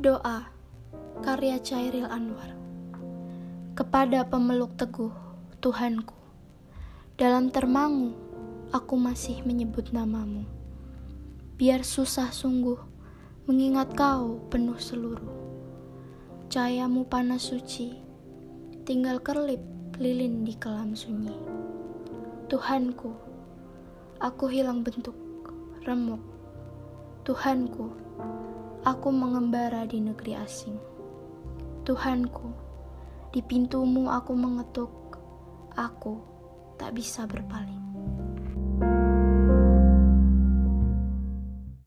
Doa karya Cairil Anwar. Kepada pemeluk teguh Tuhanku Dalam termangu aku masih menyebut namamu. Biar susah sungguh mengingat kau penuh seluruh. Cahayamu panas suci Tinggal kerlip lilin di kelam sunyi. Tuhanku Aku hilang bentuk remuk. Tuhanku Aku mengembara di negeri asing. Tuhanku, di pintumu aku mengetuk. Aku tak bisa berpaling.